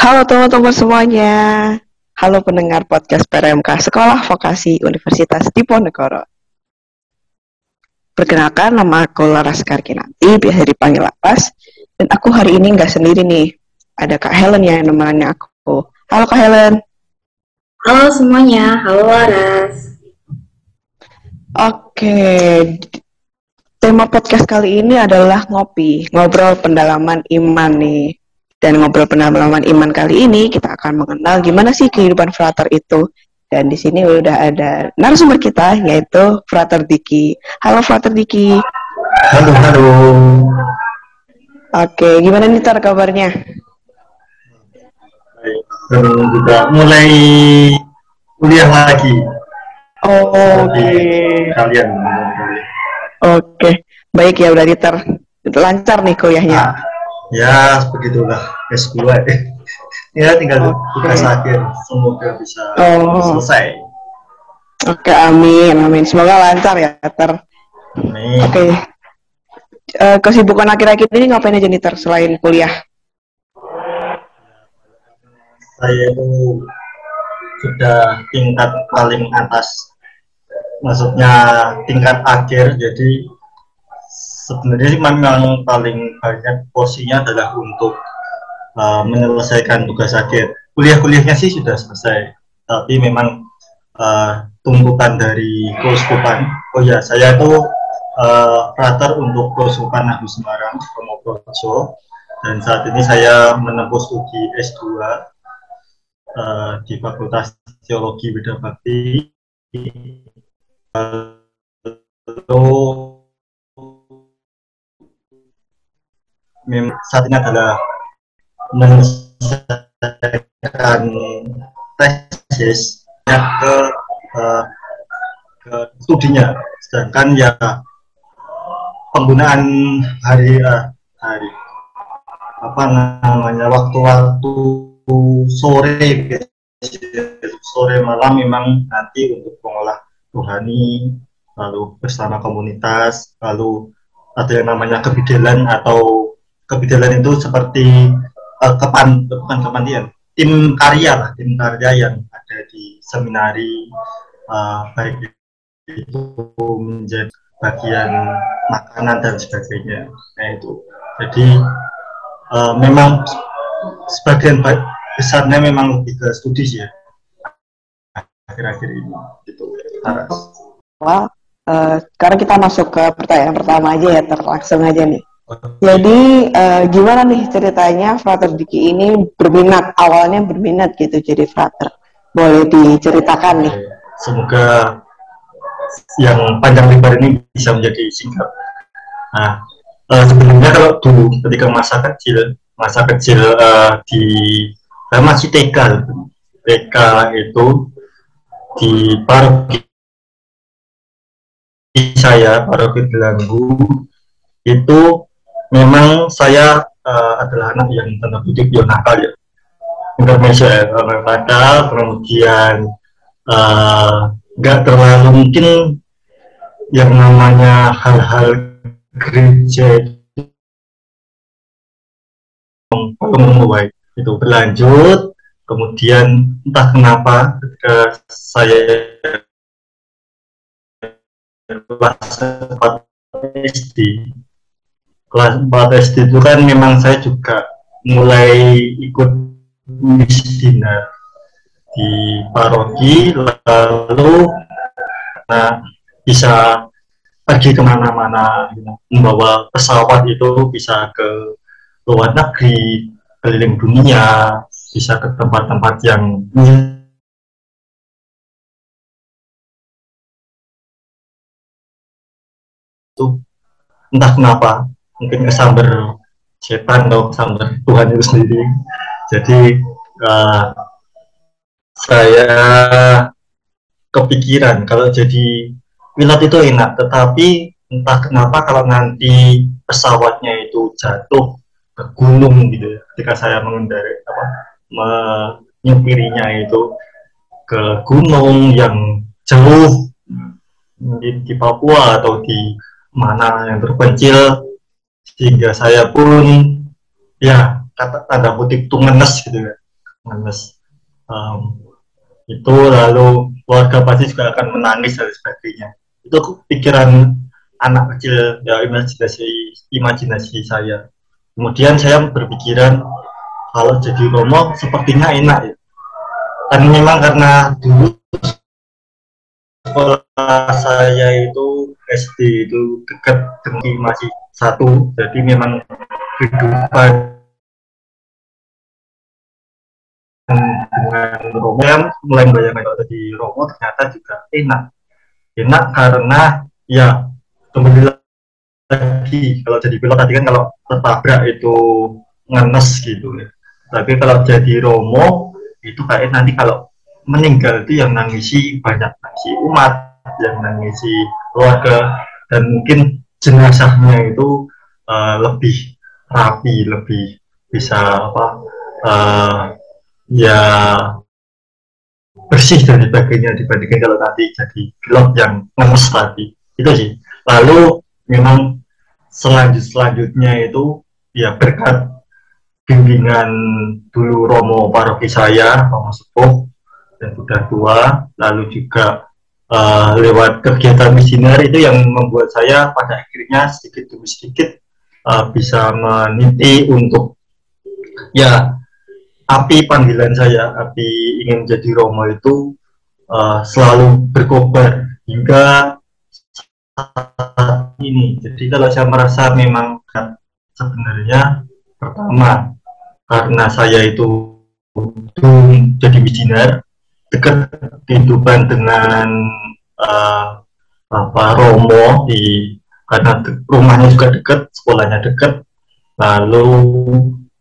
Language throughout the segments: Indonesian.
Halo teman-teman semuanya. Halo pendengar podcast PRMK Sekolah Vokasi Universitas Diponegoro. Perkenalkan nama aku Laras Karkinanti, biasa dipanggil Laras. Dan aku hari ini nggak sendiri nih. Ada Kak Helen yang nemenin aku. Halo Kak Helen. Halo semuanya, halo Laras. Oke, tema podcast kali ini adalah ngopi, ngobrol pendalaman iman nih. Dan ngobrol pendalaman iman kali ini kita akan mengenal gimana sih kehidupan frater itu. Dan di sini udah ada narasumber kita yaitu Frater Diki. Halo Frater Diki. Halo, halo. Oke, gimana nih Tar kabarnya? Baik, juga mulai kuliah lagi. Oh, Oke. Kalian. Oke, baik ya berarti Tar. Lancar nih kuliahnya. Nah, ya begitulah S2 ya tinggal tugas akhir semoga bisa Oh. selesai Oke, amin, amin. Semoga lancar ya. Amin. Oke. Eh, kesibukan akhir-akhir ini ngapain aja nih Tar selain kuliah? saya itu sudah tingkat paling atas maksudnya tingkat akhir jadi sebenarnya memang paling banyak porsinya adalah untuk uh, menyelesaikan tugas akhir. Kuliah-kuliahnya sih sudah selesai tapi memang uh, tuntutan dari keuskupan oh ya saya itu uh, frater untuk keuskupan Nahu Semarang Promoprojo dan saat ini saya menempuh studi S2 uh, di Fakultas Teologi Beda Bakti. Lalu mem saat ini adalah menyelesaikan tesis ke uh, ke studinya. Sedangkan ya penggunaan hari uh, hari apa namanya waktu-waktu sore sore malam memang nanti untuk mengolah rohani lalu bersama komunitas lalu ada yang namanya kebidalan atau kebidalan itu seperti uh, kepan bukan kepandian tim karya lah tim karya yang ada di seminari uh, baik itu menjadi bagian makanan dan sebagainya nah itu jadi uh, memang sebagian besarnya memang lebih ke studi sih ya akhir-akhir ini gitu Wah, uh, sekarang kita masuk ke pertanyaan pertama aja ya, Ter. langsung aja nih. Jadi uh, gimana nih ceritanya Frater Diki ini berminat awalnya berminat gitu jadi frater. Boleh diceritakan nih. Semoga yang panjang lebar ini bisa menjadi singkat. Nah, uh, sebenarnya kalau dulu ketika masa kecil, masa kecil uh, di saya masih TK, TK itu di paroki saya paroki Gelanggu itu memang saya uh, adalah anak yang tanda kutip yang nakal ya. Intermezzo ya nakal kemudian nggak uh, terlalu mungkin yang namanya hal-hal gereja baik itu berlanjut kemudian entah kenapa ketika saya kelas 4 SD kelas 4 SD itu kan memang saya juga mulai ikut misdina di paroki lalu nah bisa pergi ke mana-mana membawa pesawat itu bisa ke luar negeri keliling dunia bisa ke tempat-tempat yang itu. Entah kenapa mungkin kesamber setan atau kesamber Tuhan itu sendiri. Jadi uh, saya kepikiran kalau jadi pilot itu enak tetapi entah kenapa kalau nanti pesawatnya itu jatuh ke gunung gitu ya ketika saya mengendarai apa menyupirinya itu ke gunung yang jauh di, di Papua atau di mana yang terpencil sehingga saya pun ya kata tanda kutip tuh ngenes gitu ya. Ngenes. Um, itu lalu keluarga pasti juga akan menangis dan sebagainya. Itu pikiran anak kecil ya imajinasi imajinasi saya. Kemudian saya berpikiran kalau jadi romo sepertinya enak ya. Dan memang karena dulu sekolah saya itu SD itu dekat dengan masih satu. Jadi memang kehidupan dengan Romo yang mulai bayangkan kalau jadi Romo ternyata juga enak. Enak karena ya kembali lagi kalau jadi pilot tadi kan kalau tertabrak itu ngenes gitu. Ya tapi kalau jadi Romo itu kayak nanti kalau meninggal itu yang nangisi banyak nangisi umat yang nangisi keluarga dan mungkin jenazahnya itu uh, lebih rapi lebih bisa apa uh, ya bersih dan sebagainya dibandingkan kalau nanti jadi pilot yang ngemes tadi. Itu sih. Lalu memang selanjut selanjutnya itu ya berkat bimbingan dulu Romo paroki saya Romo Sepuh dan sudah tua lalu juga uh, lewat kegiatan misioner itu yang membuat saya pada akhirnya sedikit demi sedikit uh, bisa meniti untuk ya api panggilan saya api ingin jadi Romo itu uh, selalu berkobar hingga saat ini. Jadi kalau saya merasa memang sebenarnya pertama karena saya itu jadi misioner dekat kehidupan dengan uh, apa Romo di karena rumahnya juga dekat sekolahnya dekat lalu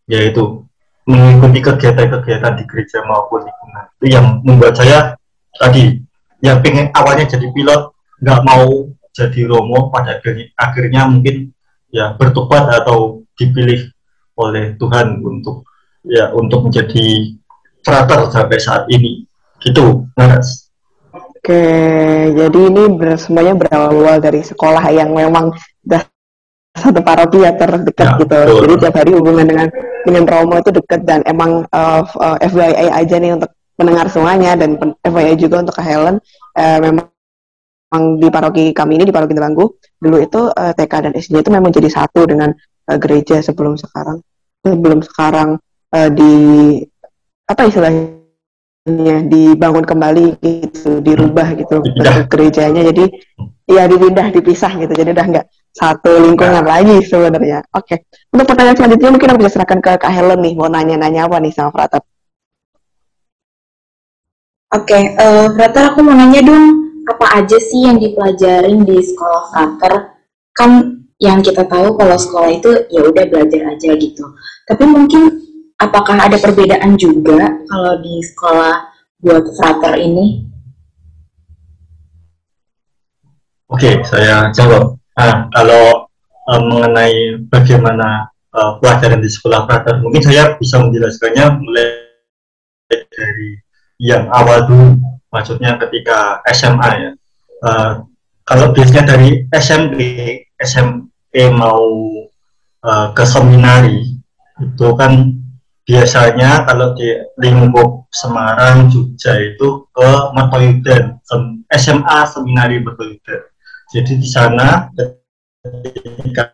yaitu mengikuti kegiatan-kegiatan di gereja maupun lingkungan itu yang membuat saya tadi yang pengen awalnya jadi pilot nggak mau jadi Romo pada akhirnya, akhirnya mungkin ya bertobat atau dipilih oleh Tuhan untuk ya untuk menjadi frater sampai saat ini gitu mas. Oke jadi ini ber, semuanya berawal dari sekolah yang memang sudah satu paroki ya terdekat ya, gitu. betul. jadi tiap hari hubungan dengan dengan Romo itu dekat dan emang uh, uh, FYI aja nih untuk mendengar semuanya dan FYI juga untuk ke Helen. Uh, memang di paroki kami ini di paroki Telanggu dulu itu uh, TK dan SD itu memang jadi satu dengan uh, gereja sebelum sekarang. Sebelum sekarang uh, di apa istilahnya dibangun kembali gitu dirubah gitu bentuk gerejanya. Jadi ya dipindah dipisah gitu. Jadi udah nggak satu lingkungan nah. lagi sebenarnya. Oke. Okay. untuk pertanyaan selanjutnya mungkin aku bisa serahkan ke Kak Helen nih. Mau nanya-nanya apa nih sama Frater oke okay, uh, eh, Frater aku mau nanya dong apa aja sih yang dipelajarin di sekolah Frater? Kan yang kita tahu kalau sekolah itu ya udah belajar aja gitu. Tapi mungkin apakah ada perbedaan juga kalau di sekolah buat frater ini? Oke, saya jawab. Nah, kalau uh, mengenai bagaimana uh, pelajaran di sekolah frater, mungkin saya bisa menjelaskannya mulai dari yang awal dulu, maksudnya ketika SMA ya. Uh, kalau biasanya dari SMP, SMP mau uh, ke seminari, itu kan biasanya kalau di lingkup Semarang, Jogja itu ke Mertoyudan, SMA Seminari Mertoyudan. Jadi di sana ketika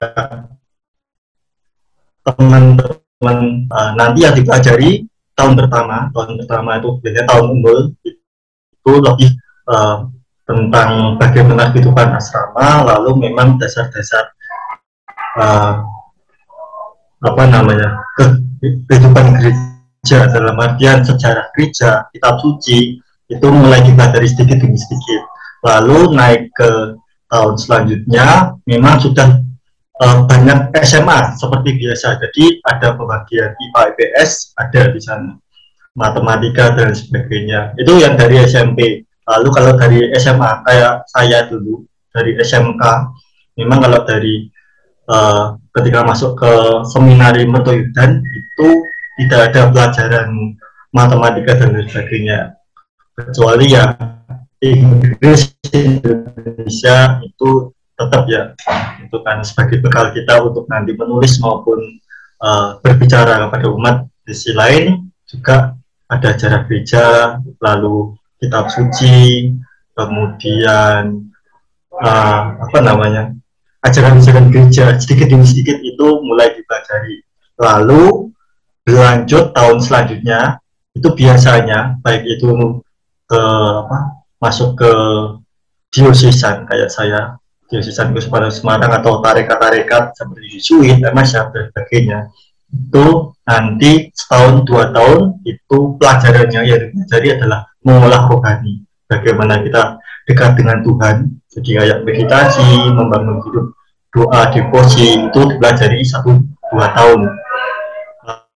teman-teman uh, nanti yang dipelajari tahun pertama, tahun pertama itu biasanya tahun unggul itu lebih uh, tentang bagaimana kehidupan asrama, lalu memang dasar-dasar uh, apa namanya kehidupan gereja dalam artian sejarah gereja, kitab suci itu mulai kita dari sedikit demi sedikit. Lalu naik ke tahun selanjutnya memang sudah uh, banyak SMA seperti biasa. Jadi ada pembagian IPA IPS ada di sana. Matematika dan sebagainya. Itu yang dari SMP. Lalu kalau dari SMA kayak saya dulu dari SMK memang kalau dari uh, ketika masuk ke seminari Mertoyudan itu tidak ada pelajaran matematika dan sebagainya. Kecuali ya Inggris Indonesia itu tetap ya itu kan sebagai bekal kita untuk nanti menulis maupun uh, berbicara kepada umat. Di sisi lain juga ada acara gereja, lalu kitab suci, kemudian uh, apa namanya ajaran-ajaran gereja sedikit demi sedikit itu mulai dipelajari. Lalu berlanjut tahun selanjutnya itu biasanya baik itu ke apa masuk ke diosesan kayak saya diosesan pada Semarang atau tarekat-tarekat seperti Yesuit, MS dan sebagainya itu nanti setahun dua tahun itu pelajarannya yang dipelajari adalah mengolah rohani bagaimana kita dekat dengan Tuhan jadi kayak meditasi membangun hidup doa devosi itu dipelajari satu dua tahun.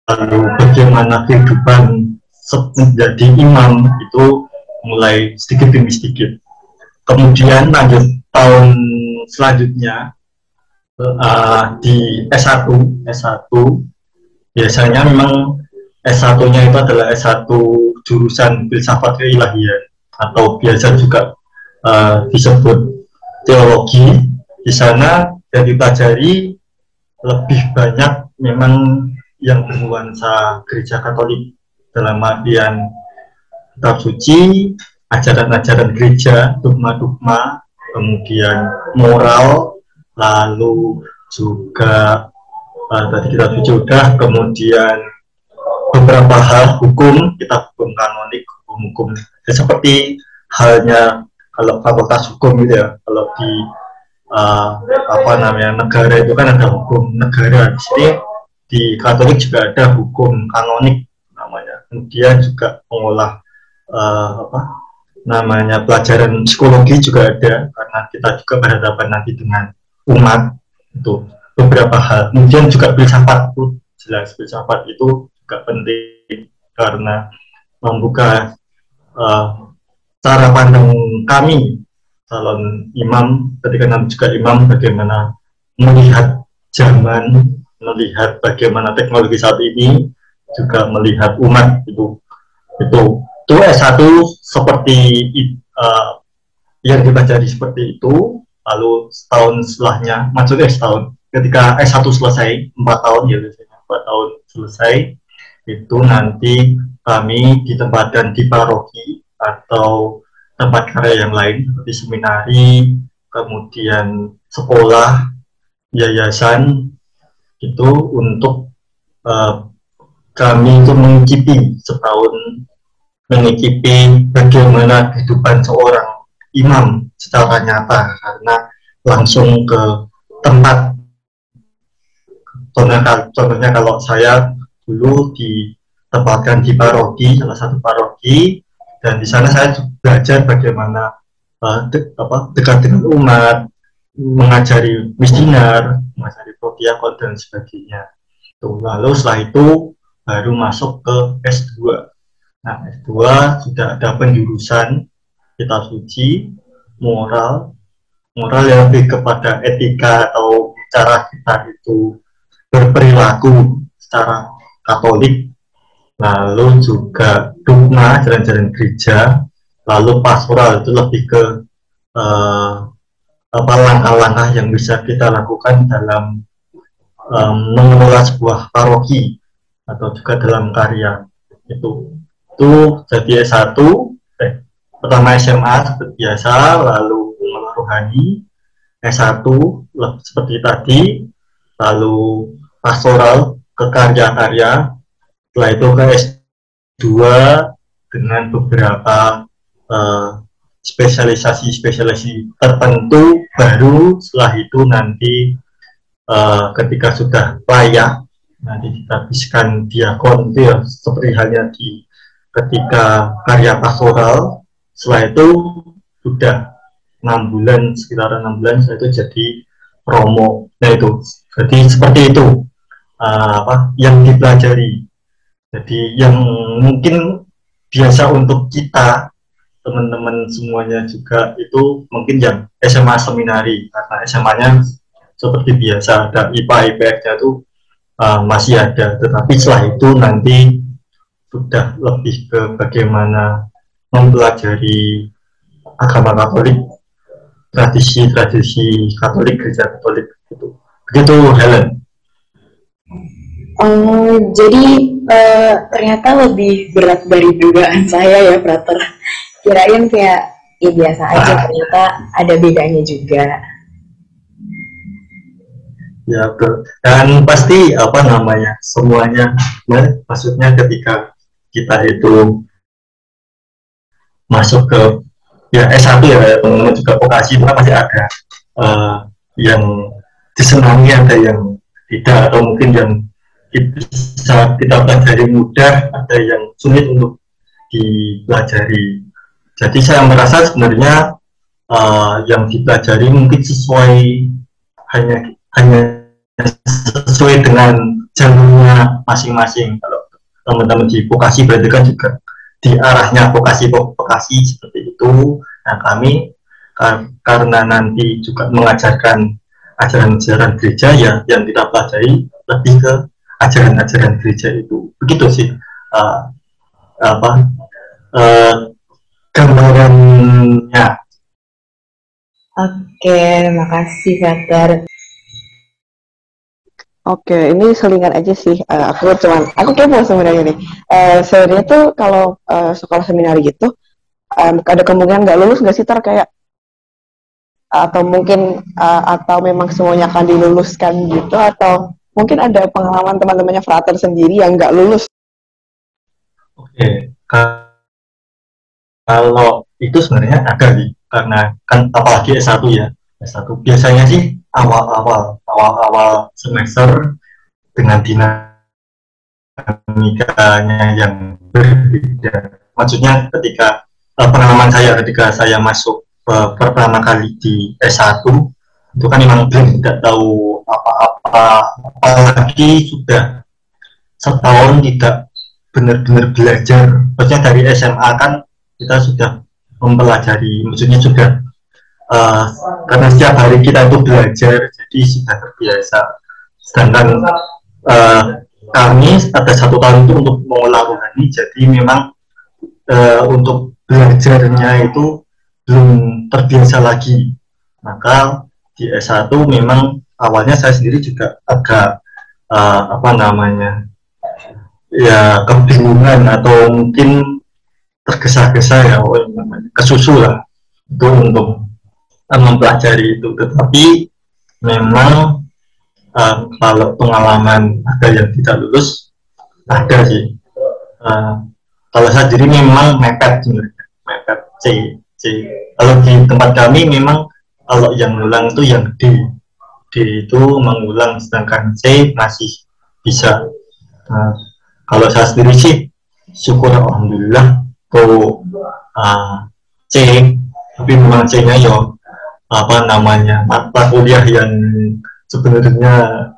Lalu bagaimana kehidupan menjadi imam itu mulai sedikit demi sedikit. Kemudian lanjut tahun selanjutnya uh, di S1 S1 biasanya memang S1-nya itu adalah S1 jurusan filsafat keilahian atau biasa juga uh, disebut teologi di sana yang dipelajari lebih banyak memang yang bernuansa gereja Katolik dalam artian kitab suci, ajaran-ajaran gereja, dogma-dogma, kemudian moral, lalu juga uh, tadi kita sudah kemudian beberapa hal hukum kita hukum kanonik hukum-hukum ya, seperti halnya kalau fakultas hukum gitu ya kalau di uh, apa namanya negara itu kan ada hukum negara di sini di Katolik juga ada hukum kanonik namanya kemudian juga mengolah uh, apa namanya pelajaran psikologi juga ada karena kita juga berhadapan nanti dengan umat itu beberapa hal. Kemudian juga filsafat itu jelas filsafat itu juga penting karena membuka uh, cara pandang kami calon imam ketika nanti juga imam bagaimana melihat zaman melihat bagaimana teknologi saat ini juga melihat umat itu. Itu itu S1 seperti uh, yang dipelajari seperti itu lalu setahun setelahnya maksudnya setahun ketika S1 selesai empat tahun ya biasanya empat tahun selesai itu nanti kami ditempatkan di paroki atau tempat karya yang lain seperti seminari kemudian sekolah yayasan itu untuk uh, kami itu mengicipi setahun mengicipi bagaimana kehidupan seorang imam secara nyata karena langsung ke tempat. Contohnya, contohnya kalau saya dulu ditempatkan di paroki salah satu paroki dan di sana saya belajar bagaimana uh, de, apa, dekat dengan umat mengajari misdinar mengajari protiakon dan sebagainya. Tuh, lalu setelah itu baru masuk ke S2 nah S2 sudah ada penjurusan kitab suci moral moral yang lebih kepada etika atau cara kita itu berperilaku secara Katolik, lalu juga dogma jalan-jalan gereja, lalu pastoral itu lebih ke uh, apa langkah-langkah yang bisa kita lakukan dalam um, mengelola sebuah paroki atau juga dalam karya itu. Itu jadi S1 eh, pertama SMA seperti biasa lalu rohani. S1 seperti tadi lalu pastoral ke karya-karya setelah itu ke S2 dengan beberapa uh, spesialisasi-spesialisasi tertentu baru setelah itu nanti uh, ketika sudah layak nanti kita biskan diakon itu ya seperti halnya di ketika karya pastoral. Setelah itu sudah enam bulan sekitar enam bulan setelah itu jadi promo. Nah itu. Jadi seperti itu. Uh, apa yang dipelajari jadi yang mungkin biasa untuk kita teman-teman semuanya juga itu mungkin yang SMA seminari. Karena SMA-nya seperti biasa ada IPA IPS-nya itu uh, masih ada. Tetapi setelah itu nanti sudah lebih ke bagaimana mempelajari agama Katolik tradisi-tradisi Katolik gereja Katolik itu begitu Helen Oh, jadi uh, ternyata lebih berat dari dugaan saya ya, Prater. Kirain kayak ya biasa aja, ah. ternyata ada bedanya juga. Ya, betul. Dan pasti apa namanya semuanya, nah, maksudnya ketika kita itu masuk ke ya S1 ya teman-teman juga vokasi itu kan pasti ada uh, yang disenangi ada yang tidak atau mungkin yang bisa kita pelajari mudah ada yang sulit untuk dipelajari. Jadi saya merasa sebenarnya uh, yang dipelajari mungkin sesuai hanya hanya sesuai dengan jalurnya masing-masing. Kalau teman-teman di vokasi berarti kan juga di arahnya vokasi vokasi seperti itu. Nah kami kar karena nanti juga mengajarkan ajaran-ajaran gereja ya yang kita pelajari lebih ke ajaran-ajaran gereja itu. Begitu sih. Uh, apa uh, gambarannya. Oke makasih Fatar Oke, ini selingan aja sih. Uh, aku cuman, aku kepo sebenarnya nih. Uh, sebenarnya tuh kalau uh, sekolah seminar gitu, um, ada kemungkinan nggak lulus nggak sih ter kayak atau mungkin uh, atau memang semuanya akan diluluskan gitu atau mungkin ada pengalaman teman-temannya frater sendiri yang nggak lulus. Oke, kalau itu sebenarnya ada sih karena kan apalagi S1 ya S1 biasanya sih awal-awal awal-awal semester dengan dinamikanya yang berbeda maksudnya ketika uh, pengalaman saya ketika saya masuk uh, pertama kali di S1 itu kan memang belum tidak tahu apa-apa. Apalagi sudah setahun tidak benar-benar belajar. Maksudnya dari SMA kan kita sudah mempelajari. Maksudnya sudah uh, karena setiap hari kita itu belajar jadi sudah terbiasa. Sedangkan uh, kami ada satu tahun itu untuk mengolah rohani jadi memang uh, untuk belajarnya itu belum terbiasa lagi. Maka di S1 memang awalnya saya sendiri juga agak uh, apa namanya ya kebingungan atau mungkin tergesa-gesa ya kesusu lah itu untuk uh, mempelajari itu. Tetapi memang uh, kalau pengalaman ada yang tidak lulus ada sih. Uh, kalau saya sendiri memang mepet sebenarnya mepet C C. Kalau di tempat kami memang kalau yang ulang itu yang D D itu mengulang sedangkan C masih bisa. Nah, kalau saya sendiri sih syukur alhamdulillah tuh uh, C tapi memang C nya yo apa namanya mata kuliah yang sebenarnya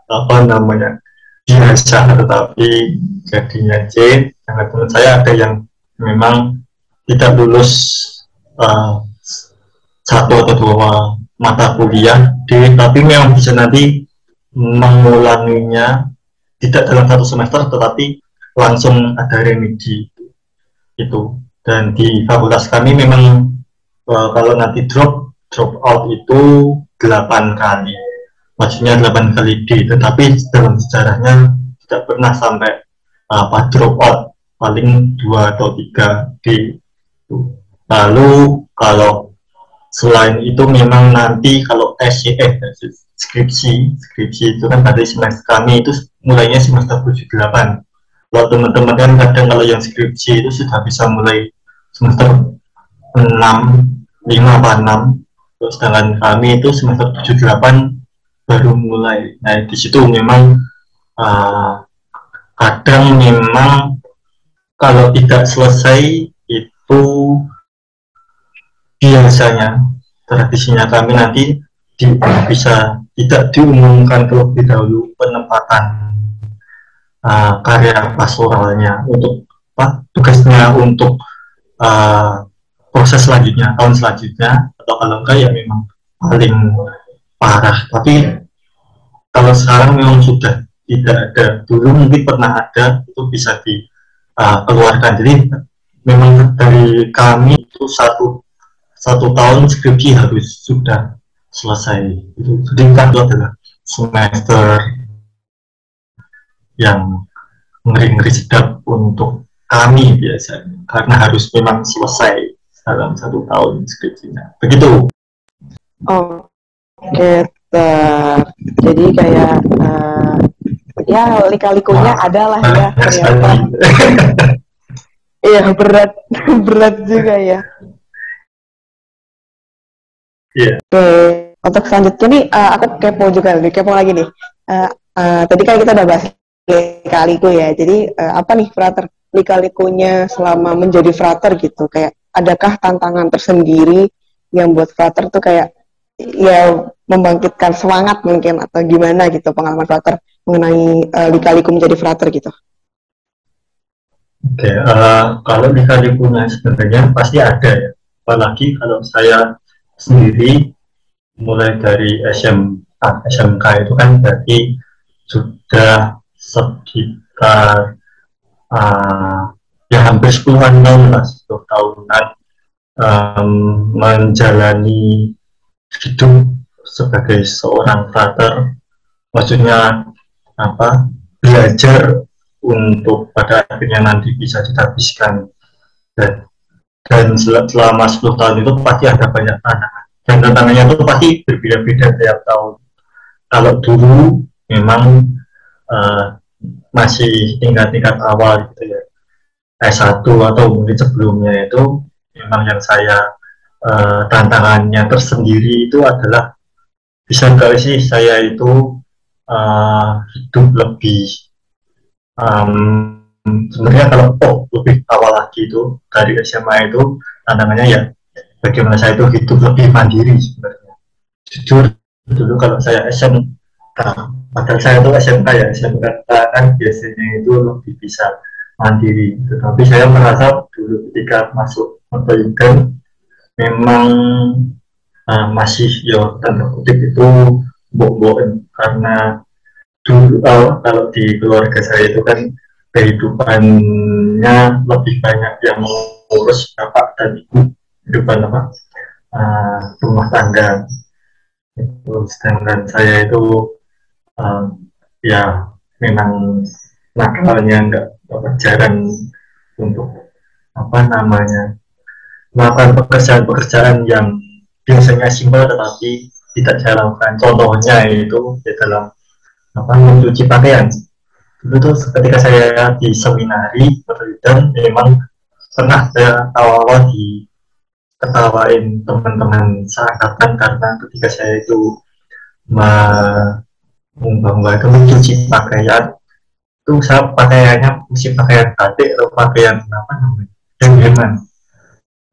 apa namanya biasa tetapi jadinya C karena teman saya ada yang memang tidak lulus uh, satu atau dua mata kuliah D tapi memang bisa nanti mengulanginya tidak dalam satu semester tetapi langsung ada remedi itu. Dan di fakultas kami memang uh, kalau nanti drop drop out itu 8 kali. Maksudnya 8 kali D tetapi dalam sejarahnya tidak pernah sampai apa drop out. Paling dua atau tiga D. Lalu kalau selain itu memang nanti kalau SCF skripsi skripsi itu kan tadi semester kami itu mulainya semester 78 kalau teman-teman kan kadang kalau yang skripsi itu sudah bisa mulai semester 6 5 apa 6 terus sedangkan kami itu semester 78 baru mulai. Nah di situ memang uh, kadang memang kalau tidak selesai itu biasanya tradisinya kami nanti di, bisa tidak diumumkan terlebih dahulu penempatan uh, karya pastoralnya untuk apa tugasnya untuk uh, proses selanjutnya tahun selanjutnya atau kalau enggak ya memang paling parah. Tapi kalau sekarang memang sudah tidak ada dulu mungkin pernah ada itu bisa dikeluarkan uh, jadi memang dari kami itu satu satu tahun skripsi harus sudah selesai. Itu sedangkan itu adalah semester yang ngeri-ngeri sedap untuk kami biasanya. Karena harus memang selesai dalam satu tahun skripsinya. Begitu. Oh oke jadi kayak uh, ya lika-likunya ada lah ya ternyata. Iya berat. Berat juga ya Iya. Yeah. Oke, untuk selanjutnya nih uh, aku kepo juga, nih kepo lagi nih. Uh, uh, tadi kan kita udah bahas lika-liku ya. Jadi uh, apa nih frater lika-likunya selama menjadi frater gitu? Kayak adakah tantangan tersendiri yang buat frater tuh kayak ya membangkitkan semangat mungkin atau gimana gitu pengalaman frater mengenai uh, lika-liku menjadi frater gitu? Oke, okay, uh, kalau lika-likunya sebenarnya pasti ada ya. Apalagi kalau saya sendiri mulai dari SM, SMK itu kan berarti sudah sekitar uh, ya hampir 10 tahun lah, 10 tahunan um, menjalani hidup sebagai seorang frater maksudnya apa? Belajar untuk pada akhirnya nanti bisa dihabiskan. Dan dan selama 10 tahun itu pasti ada banyak tantangan dan tantangannya itu pasti berbeda-beda tiap tahun. Kalau dulu memang uh, masih tingkat-tingkat awal gitu ya. S1 atau mungkin sebelumnya itu memang yang saya uh, tantangannya tersendiri itu adalah bisa nggak sih saya itu uh, hidup lebih um, sebenarnya kalau oh lebih awal lagi itu dari SMA itu tantangannya ya bagaimana saya itu hidup lebih mandiri sebenarnya. Jujur dulu kalau saya SMA padahal saya itu SMK ya SMK kan biasanya itu lebih bisa mandiri. Tetapi saya merasa dulu ketika masuk Metropolitan memang uh, masih ya tanda kutip itu bok karena dulu uh, kalau di keluarga saya itu kan kehidupannya lebih banyak yang mengurus bapak dan ibu kehidupan apa? Uh, rumah tangga. Itu sedangkan saya itu uh, ya memang nakalnya enggak apa, jarang untuk apa namanya melakukan pekerjaan-pekerjaan yang biasanya simpel tetapi tidak lakukan contohnya itu di dalam apa mencuci pakaian dulu tuh ketika saya di seminari penelitian memang pernah saya awal-awal di ketawain teman-teman seangkatan karena ketika saya itu itu mencuci pakaian itu saya pakaiannya mesti pakaian batik atau pakaian apa namanya? Yang gimana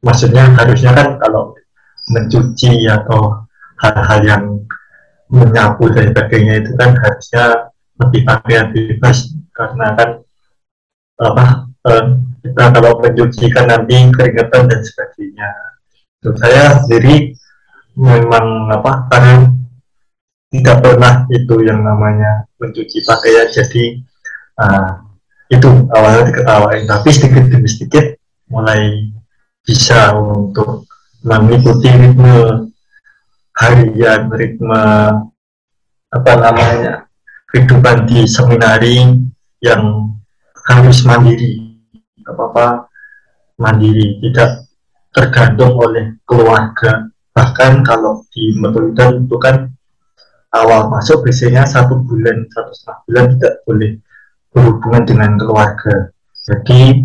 maksudnya harusnya kan kalau mencuci atau hal-hal yang menyapu dan sebagainya itu kan harusnya lebih pakaian bebas karena kan apa eh, kita kalau mencuci kan nanti keringetan dan sebagainya. Untuk saya sendiri memang apa karena tidak pernah itu yang namanya mencuci pakaian jadi uh, itu awalnya diketawain tapi sedikit demi sedikit mulai bisa untuk mengikuti ritme harian ritme apa namanya kehidupan di seminari yang harus mandiri. Apa-apa mandiri. Tidak tergantung oleh keluarga. Bahkan kalau di metode itu kan awal masuk biasanya satu bulan satu setengah bulan tidak boleh berhubungan dengan keluarga. Jadi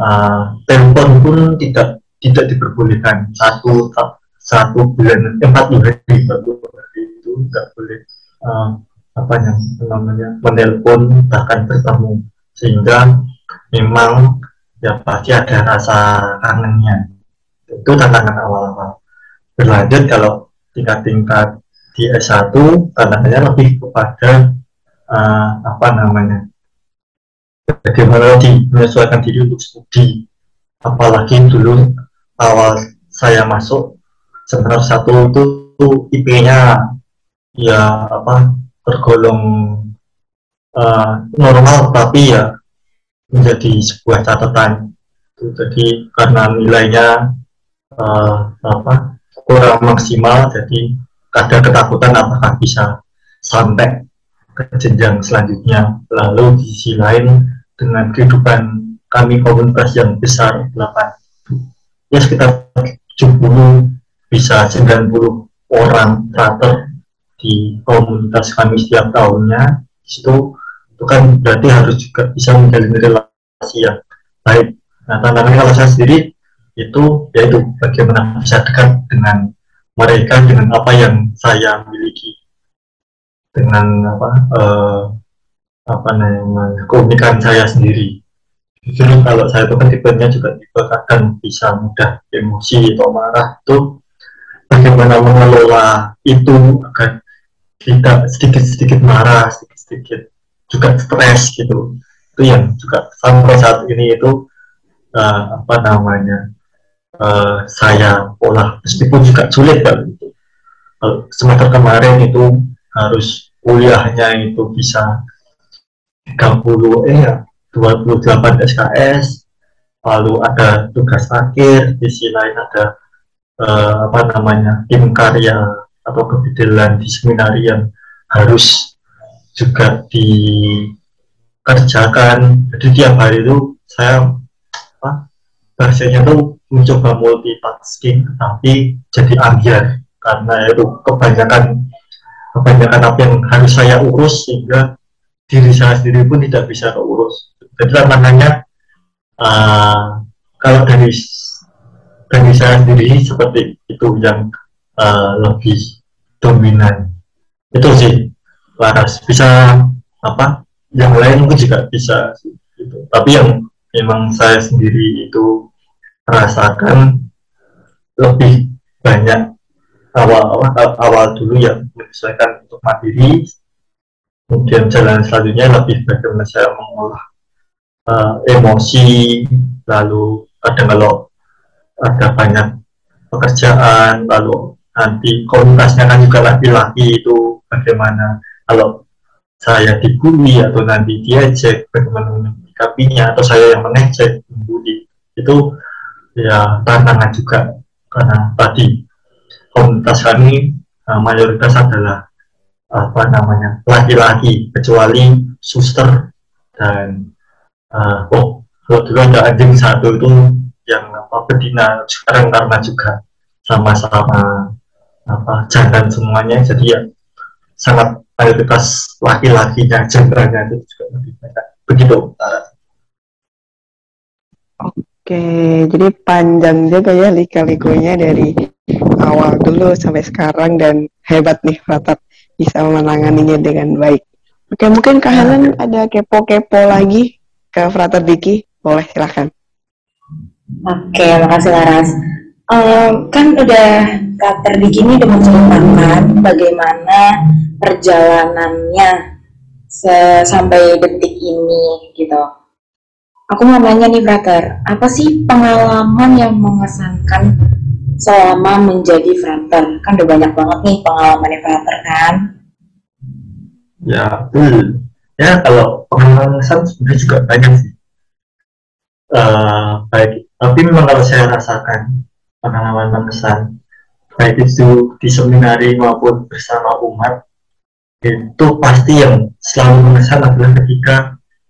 uh, telepon pun tidak tidak diperbolehkan. Satu satu bulan empat hari itu tidak boleh uh, apa yang namanya menelpon bahkan bertemu. Sehingga memang ya pasti ada rasa kangennya. Itu tantangan awal-awal. Berlanjut kalau tingkat-tingkat di S1 tantangannya lebih kepada uh, apa namanya bagaimana di menyesuaikan diri untuk studi. Apalagi dulu awal saya masuk semester satu itu IP-nya ya apa tergolong uh, normal tapi ya menjadi sebuah catatan jadi karena nilainya uh, apa kurang maksimal jadi ada ketakutan apakah bisa sampai ke jenjang selanjutnya. Lalu di sisi lain dengan kehidupan kami komunitas yang besar 8 ya sekitar 70 bisa 90 orang frater di komunitas kami setiap tahunnya di situ itu kan berarti harus juga bisa menjalin relasi yang baik. Nah tantangannya kalau saya sendiri itu yaitu bagaimana bisa dekat dengan mereka dengan apa yang saya miliki. Dengan apa uh, apa namanya keunikan saya sendiri. Justru kalau saya itu kan tipenya juga tipe kadang bisa mudah emosi atau marah itu bagaimana mengelola itu agar tidak sedikit-sedikit marah sedikit-sedikit juga stres gitu. Itu yang juga sampai saat ini itu uh, apa namanya uh, saya olah. Meskipun juga sulit kalau itu semester kemarin itu harus kuliahnya itu bisa 30 eh ya 28 SKS lalu ada tugas akhir di sisi lain ada uh, apa namanya tim karya atau kebetulan di seminari yang harus juga dikerjakan jadi tiap hari itu saya apa bahasanya tuh mencoba multitasking tapi jadi ambiar karena itu kebanyakan kebanyakan apa yang harus saya urus sehingga diri saya sendiri pun tidak bisa keurus. Jadi tantangannya uh, kalau dari dari saya sendiri seperti itu yang uh, lebih dominan. Itu sih Laras bisa apa? Yang lain mungkin juga bisa gitu. Tapi yang memang saya sendiri itu rasakan lebih banyak awal awal, awal dulu yang menyesuaikan untuk mandiri kemudian jalan selanjutnya lebih bagaimana saya mengolah uh, emosi lalu kadang kalau ada banyak pekerjaan lalu nanti komunitasnya kan juga laki-laki itu bagaimana kalau saya dibully atau nanti diajak bagaimana menyikapinya atau saya yang mengejek membuli. Itu ya tantangan juga karena tadi komunitas kami uh, mayoritas adalah apa namanya laki-laki kecuali suster dan uh, oh kalau dulu ada anjing satu itu yang apa betina sekarang karena juga sama-sama apa jangan semuanya jadi ya sangat mayoritas laki-lakinya jenderanya itu juga lebih banyak begitu Oke, jadi panjang juga ya lika-likunya dari awal dulu sampai sekarang dan hebat nih Ratat bisa menanganinya dengan baik. Oke, mungkin Kak Helen ada kepo-kepo lagi ke Frater Diki? Boleh, silahkan. Oke, makasih Laras. Um, kan udah Frater Diki ini udah menceritakan bagaimana perjalanannya sampai detik ini gitu. Aku mau nanya nih Frater, apa sih pengalaman yang mengesankan selama menjadi frater kan udah banyak banget nih pengalaman frater kan ya hmm. ya kalau pengalaman sebenarnya juga banyak sih uh, baik tapi memang kalau saya rasakan pengalaman mengesan baik itu di seminari maupun bersama umat itu pasti yang selalu mengesan adalah ketika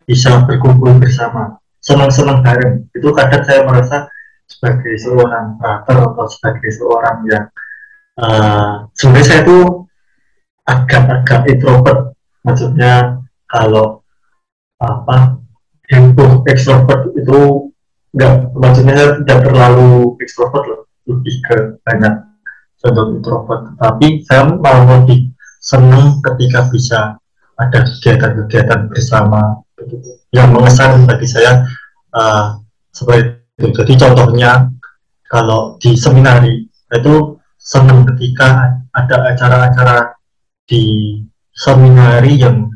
bisa berkumpul bersama senang-senang bareng. Itu kadang saya merasa sebagai seorang karakter atau sebagai seorang yang uh, sebenarnya saya itu agak-agak introvert. Maksudnya kalau apa heboh ekstrovert itu enggak maksudnya saya tidak terlalu ekstrovert loh lebih ke banyak contoh introvert. Tapi saya malah lebih senang ketika bisa ada kegiatan-kegiatan bersama begitu. Yang mengesan bagi saya uh, seperti jadi contohnya kalau di seminari itu senang ketika ada acara-acara di seminari yang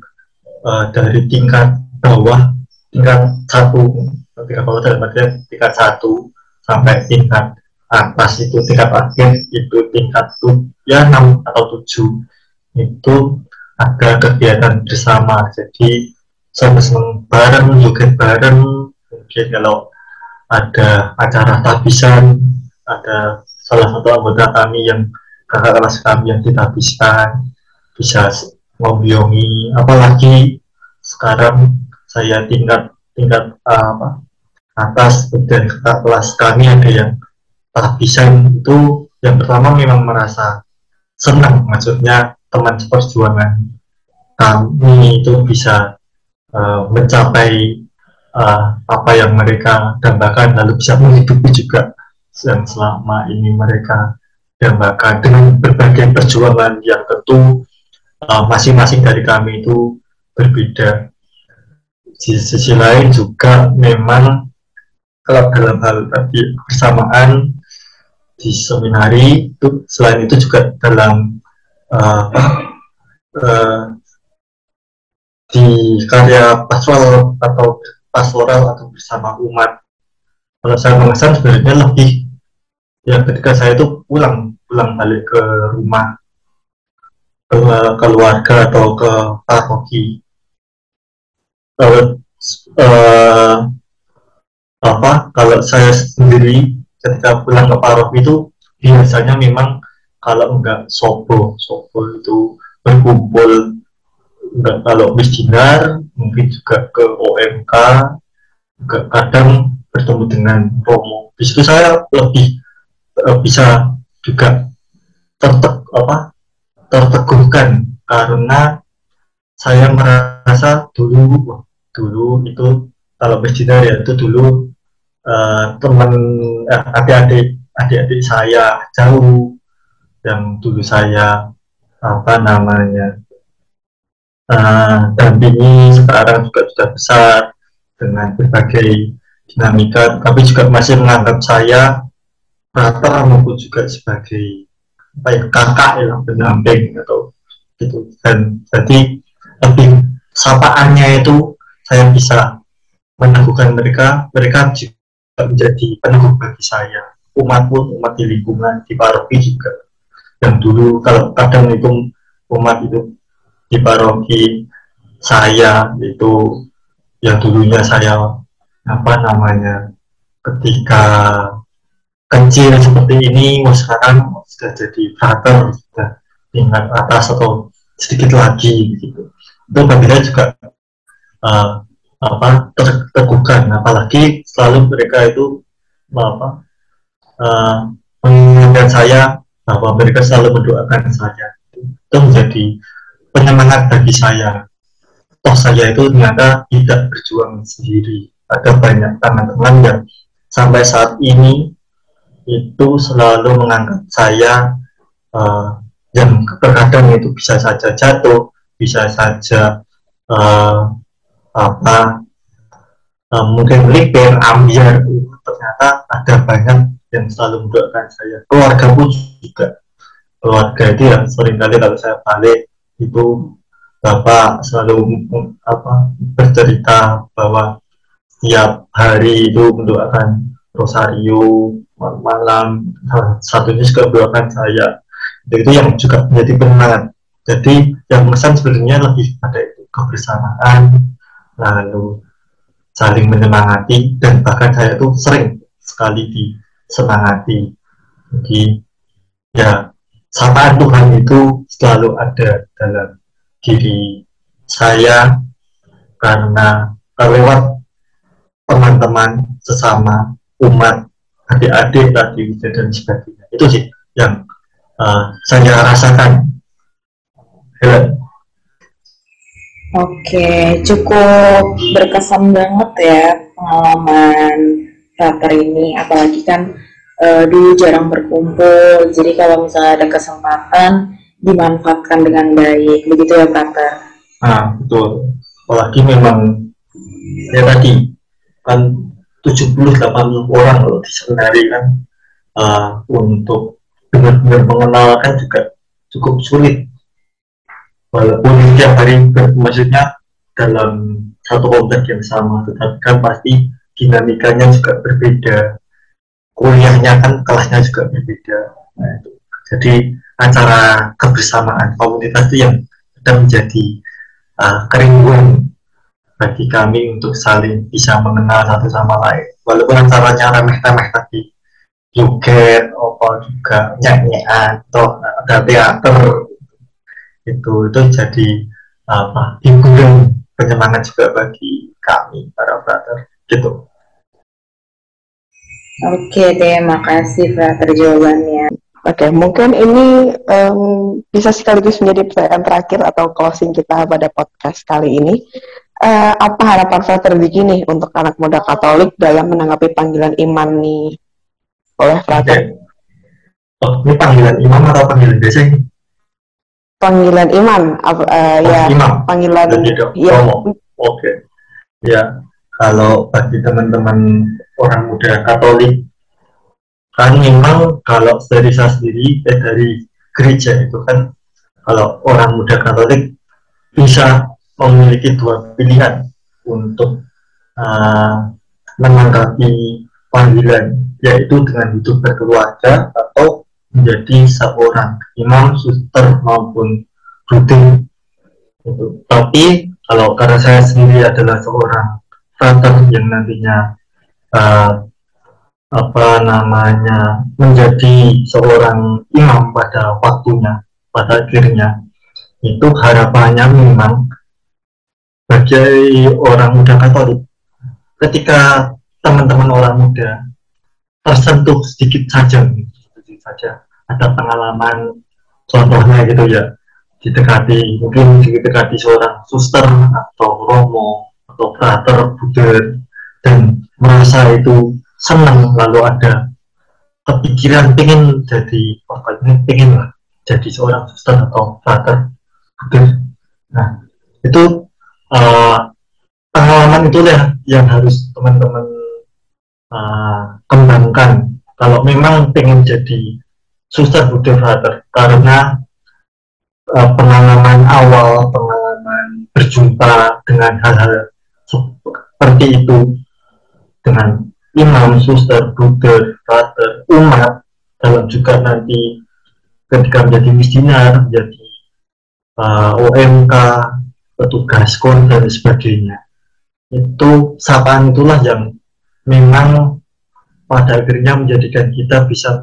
uh, dari tingkat bawah tingkat satu tingkat bawah dalam artian tingkat satu sampai tingkat atas itu tingkat akhir itu tingkat tuh ya enam atau tujuh itu ada kegiatan bersama. Jadi sama-sama bareng juga bareng. Mungkin kalau ada acara tabisan, ada salah satu anggota kami yang kakak kelas kami yang ditabiskan, bisa ngobroli apalagi sekarang saya tingkat tingkat uh, apa atas dan kakak kelas kami ada yang kehabisan itu yang pertama memang merasa senang maksudnya teman seperjuangan kami itu bisa uh, mencapai uh, apa yang mereka dambakan lalu bisa menghidupi juga yang selama ini mereka dambakan. Dengan berbagai perjuangan yang tentu uh, masing-masing dari kami itu berbeda. Di sisi lain juga memang kalau dalam hal tadi persamaan di seminari itu selain itu juga dalam uh, uh, di karya pastoral atau pastoral atau bersama umat. Kalau saya mengesan sebenarnya lebih ya ketika saya itu pulang pulang balik ke rumah ke keluarga atau ke paroki. Uh, uh, apa kalau saya sendiri ketika pulang ke paroki itu biasanya memang kalau enggak sobo sobo itu berkumpul enggak kalau misdinar mungkin juga ke OMK juga kadang bertemu dengan Romo. Di situ saya lebih uh, bisa juga tertek apa terteguhkan karena saya merasa dulu dulu itu kalau misdinar ya itu dulu uh, teman uh, adik-adik adik-adik saya jauh yang dulu saya apa namanya uh, dampingi sekarang juga sudah besar dengan berbagai dinamika tapi juga masih menganggap saya rata maupun juga sebagai apa ya, kakak ya pendamping atau gitu. Dan jadi lebih sapaannya itu saya bisa meneguhkan mereka mereka juga menjadi peneguh bagi saya. Umat pun umat di lingkungan di paroki juga. Yang dulu kalau kadang itu umat itu di paroki saya itu yang dulunya saya apa namanya ketika kecil seperti ini sekarang sudah jadi frater sudah tingkat atas atau sedikit lagi gitu. Itu bagi saya juga uh, apa terteguhkan. Apalagi selalu mereka itu apa uh, mengingatkan saya bahwa mereka selalu mendoakan saya. Itu menjadi penyemangat bagi saya. Toh saya itu ternyata tidak berjuang sendiri. Ada banyak teman-teman yang sampai saat ini itu selalu menganggap saya uh, yang terkadang itu bisa saja jatuh bisa saja uh, apa uh, mungkin melipir ambiar ternyata ada banyak yang selalu mendoakan saya. Keluarga pun juga. Keluarga itu yang sering kali kalau saya balik itu bapak selalu apa bercerita bahwa setiap hari itu mendoakan rosario malam satunya juga mendoakan saya. Itu yang juga menjadi penyemangat jadi yang pesan sebenarnya lebih pada itu kebersamaan lalu saling menyemangati dan bahkan saya itu sering sekali disemangati. Jadi ya sapaan Tuhan itu selalu ada dalam diri saya karena lewat teman-teman sesama umat adik-adik tadi dan sebagainya. Itu sih yang uh, saya rasakan. Oke, Oke, cukup berkesan banget ya pengalaman frater ini, apalagi kan uh, dulu jarang berkumpul, jadi kalau misalnya ada kesempatan dimanfaatkan dengan baik, begitu ya frater? Ah, betul. Apalagi memang ya tadi kan 70-80 orang loh di seminari kan uh, untuk benar-benar mengenalkan juga cukup sulit walaupun setiap hari maksudnya dalam satu kompleks yang sama tetapi kan pasti dinamikanya juga berbeda. Kuliahnya kan kelasnya juga berbeda. Nah, jadi acara kebersamaan komunitas itu yang sudah menjadi uh, kerinduan bagi kami untuk saling bisa mengenal satu sama lain. Walaupun acaranya remeh-temeh tadi joget apa juga nyanyian atau ada teater itu itu jadi apa hiburan penyemangat juga bagi kami para brother gitu Oke deh, makasih Frater jawabannya. Oke, mungkin ini um, bisa sekaligus menjadi pertanyaan terakhir atau closing kita pada podcast kali ini. Uh, apa harapan Frater begini untuk anak muda Katolik dalam menanggapi panggilan iman nih oleh Frater? Okay. Oh, ini panggilan imam atau panggilan biasa ini? Panggilan iman, uh, oh, ya. Imam. Panggilan. Ya. Oke. Okay. Ya, kalau bagi teman-teman orang muda Katolik kan memang kalau dari saya sendiri eh, dari gereja itu kan kalau orang muda Katolik bisa memiliki dua pilihan untuk uh, menanggapi panggilan yaitu dengan hidup berkeluarga atau menjadi seorang imam, suster maupun rutin. Tapi kalau karena saya sendiri adalah seorang frater yang nantinya uh, apa namanya menjadi seorang imam pada waktunya pada akhirnya itu harapannya memang bagi orang muda Katolik ketika teman-teman orang muda tersentuh sedikit saja saja. Ada pengalaman contohnya gitu ya. Didekati mungkin didekati seorang suster atau romo atau frater buder dan merasa itu senang lalu ada kepikiran pengen jadi pokoknya pengen lah jadi seorang suster atau frater buder nah itu uh, pengalaman ya yang harus teman-teman uh, kembangkan kalau memang pengen jadi suster buder frater karena uh, pengalaman awal pengalaman berjumpa dengan hal-hal seperti itu dengan imam, suster, buder, frater, umat dalam juga nanti ketika menjadi misioner, menjadi uh, OMK, petugas kon dan sebagainya. Itu sapaan itulah yang memang pada akhirnya menjadikan kita bisa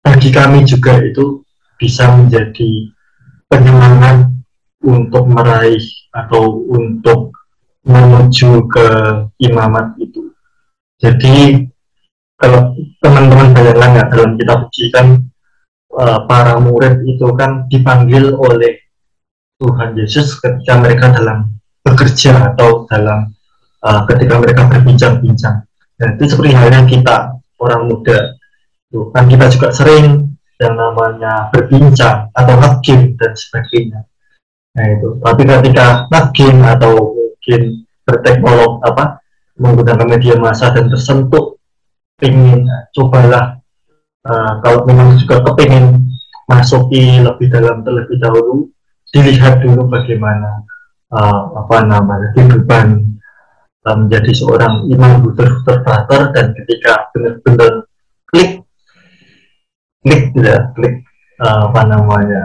bagi kami juga itu bisa menjadi penyemangat untuk meraih atau untuk menuju ke imamat itu. Jadi kalau teman-teman bayangkan nggak dalam kitab suci kan uh, para murid itu kan dipanggil oleh Tuhan Yesus ketika mereka dalam bekerja atau dalam uh, ketika mereka berbincang-bincang. Dan itu seperti halnya kita orang muda, tuh kan kita juga sering yang namanya berbincang atau nge dan sebagainya. Nah itu. Tapi ketika nge atau mungkin berteknologi apa menggunakan media massa dan tersentuh ingin cobalah uh, kalau memang juga kepingin masuki lebih dalam terlebih dahulu dilihat dulu bagaimana uh, apa namanya kehidupan menjadi seorang imam buter buter dan ketika benar-benar klik klik ya klik uh, apa namanya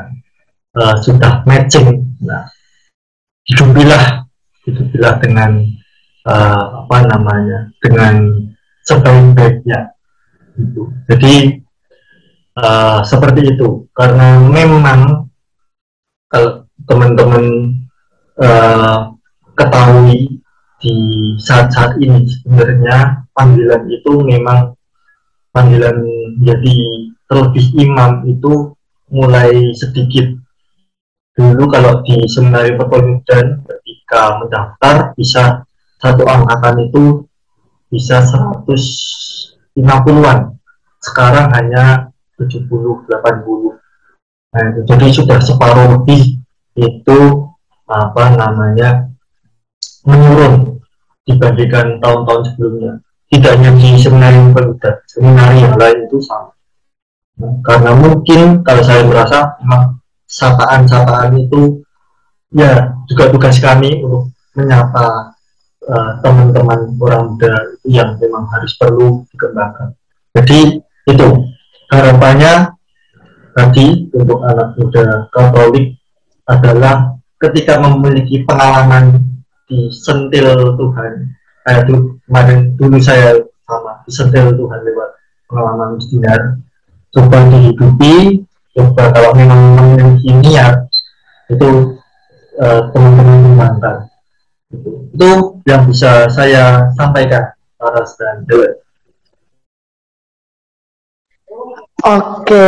uh, sudah matching nah hidupilah hiduplah dengan uh, apa namanya dengan sebaik-baiknya gitu. jadi uh, seperti itu karena memang kalau teman-teman uh, ketahui di saat-saat ini. Sebenarnya panggilan itu memang panggilan jadi terlebih imam itu mulai sedikit. Dulu kalau di seminari perpemudan ketika mendaftar bisa satu angkatan itu bisa 150-an sekarang hanya 70 80 nah, jadi sudah separuh lebih itu apa namanya menurun dibandingkan tahun-tahun sebelumnya tidak hanya di seminari pemuda seminari yang lain itu sama karena mungkin kalau saya merasa memang sapaan-sapaan itu ya juga tugas kami untuk menyapa uh, teman-teman orang muda yang memang harus perlu dikembangkan. Jadi itu harapannya tadi untuk anak muda Katolik adalah ketika memiliki pengalaman di sentil Tuhan, kayak itu kemarin dulu saya sama disentil Tuhan lewat pengalaman sinar, coba dihidupi, coba kalau memang memiliki niat itu uh, teman-teman mantan itu, itu yang bisa saya sampaikan Aras dan Dewa. Oke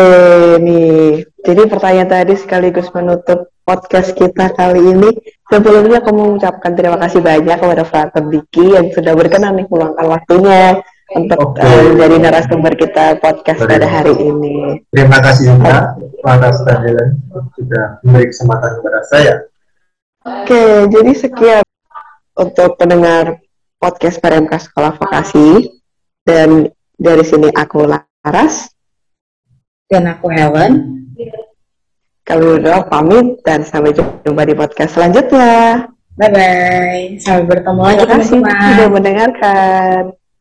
nih, jadi pertanyaan tadi sekaligus menutup podcast kita kali ini. Sebelumnya aku mengucapkan terima kasih banyak kepada Frater Diki yang sudah berkenan nih meluangkan waktunya untuk okay. uh, menjadi narasumber kita podcast Terima. pada hari ini. Terima kasih juga Frater Helen sudah memberi kesempatan kepada saya. Oke, jadi sekian untuk pendengar podcast PRMK Sekolah Vokasi dan dari sini aku Laras dan aku Helen. Kami berdua pamit dan sampai jumpa di podcast selanjutnya. Bye bye. Sampai bertemu lagi teman-teman. Terima kasih sudah mendengarkan.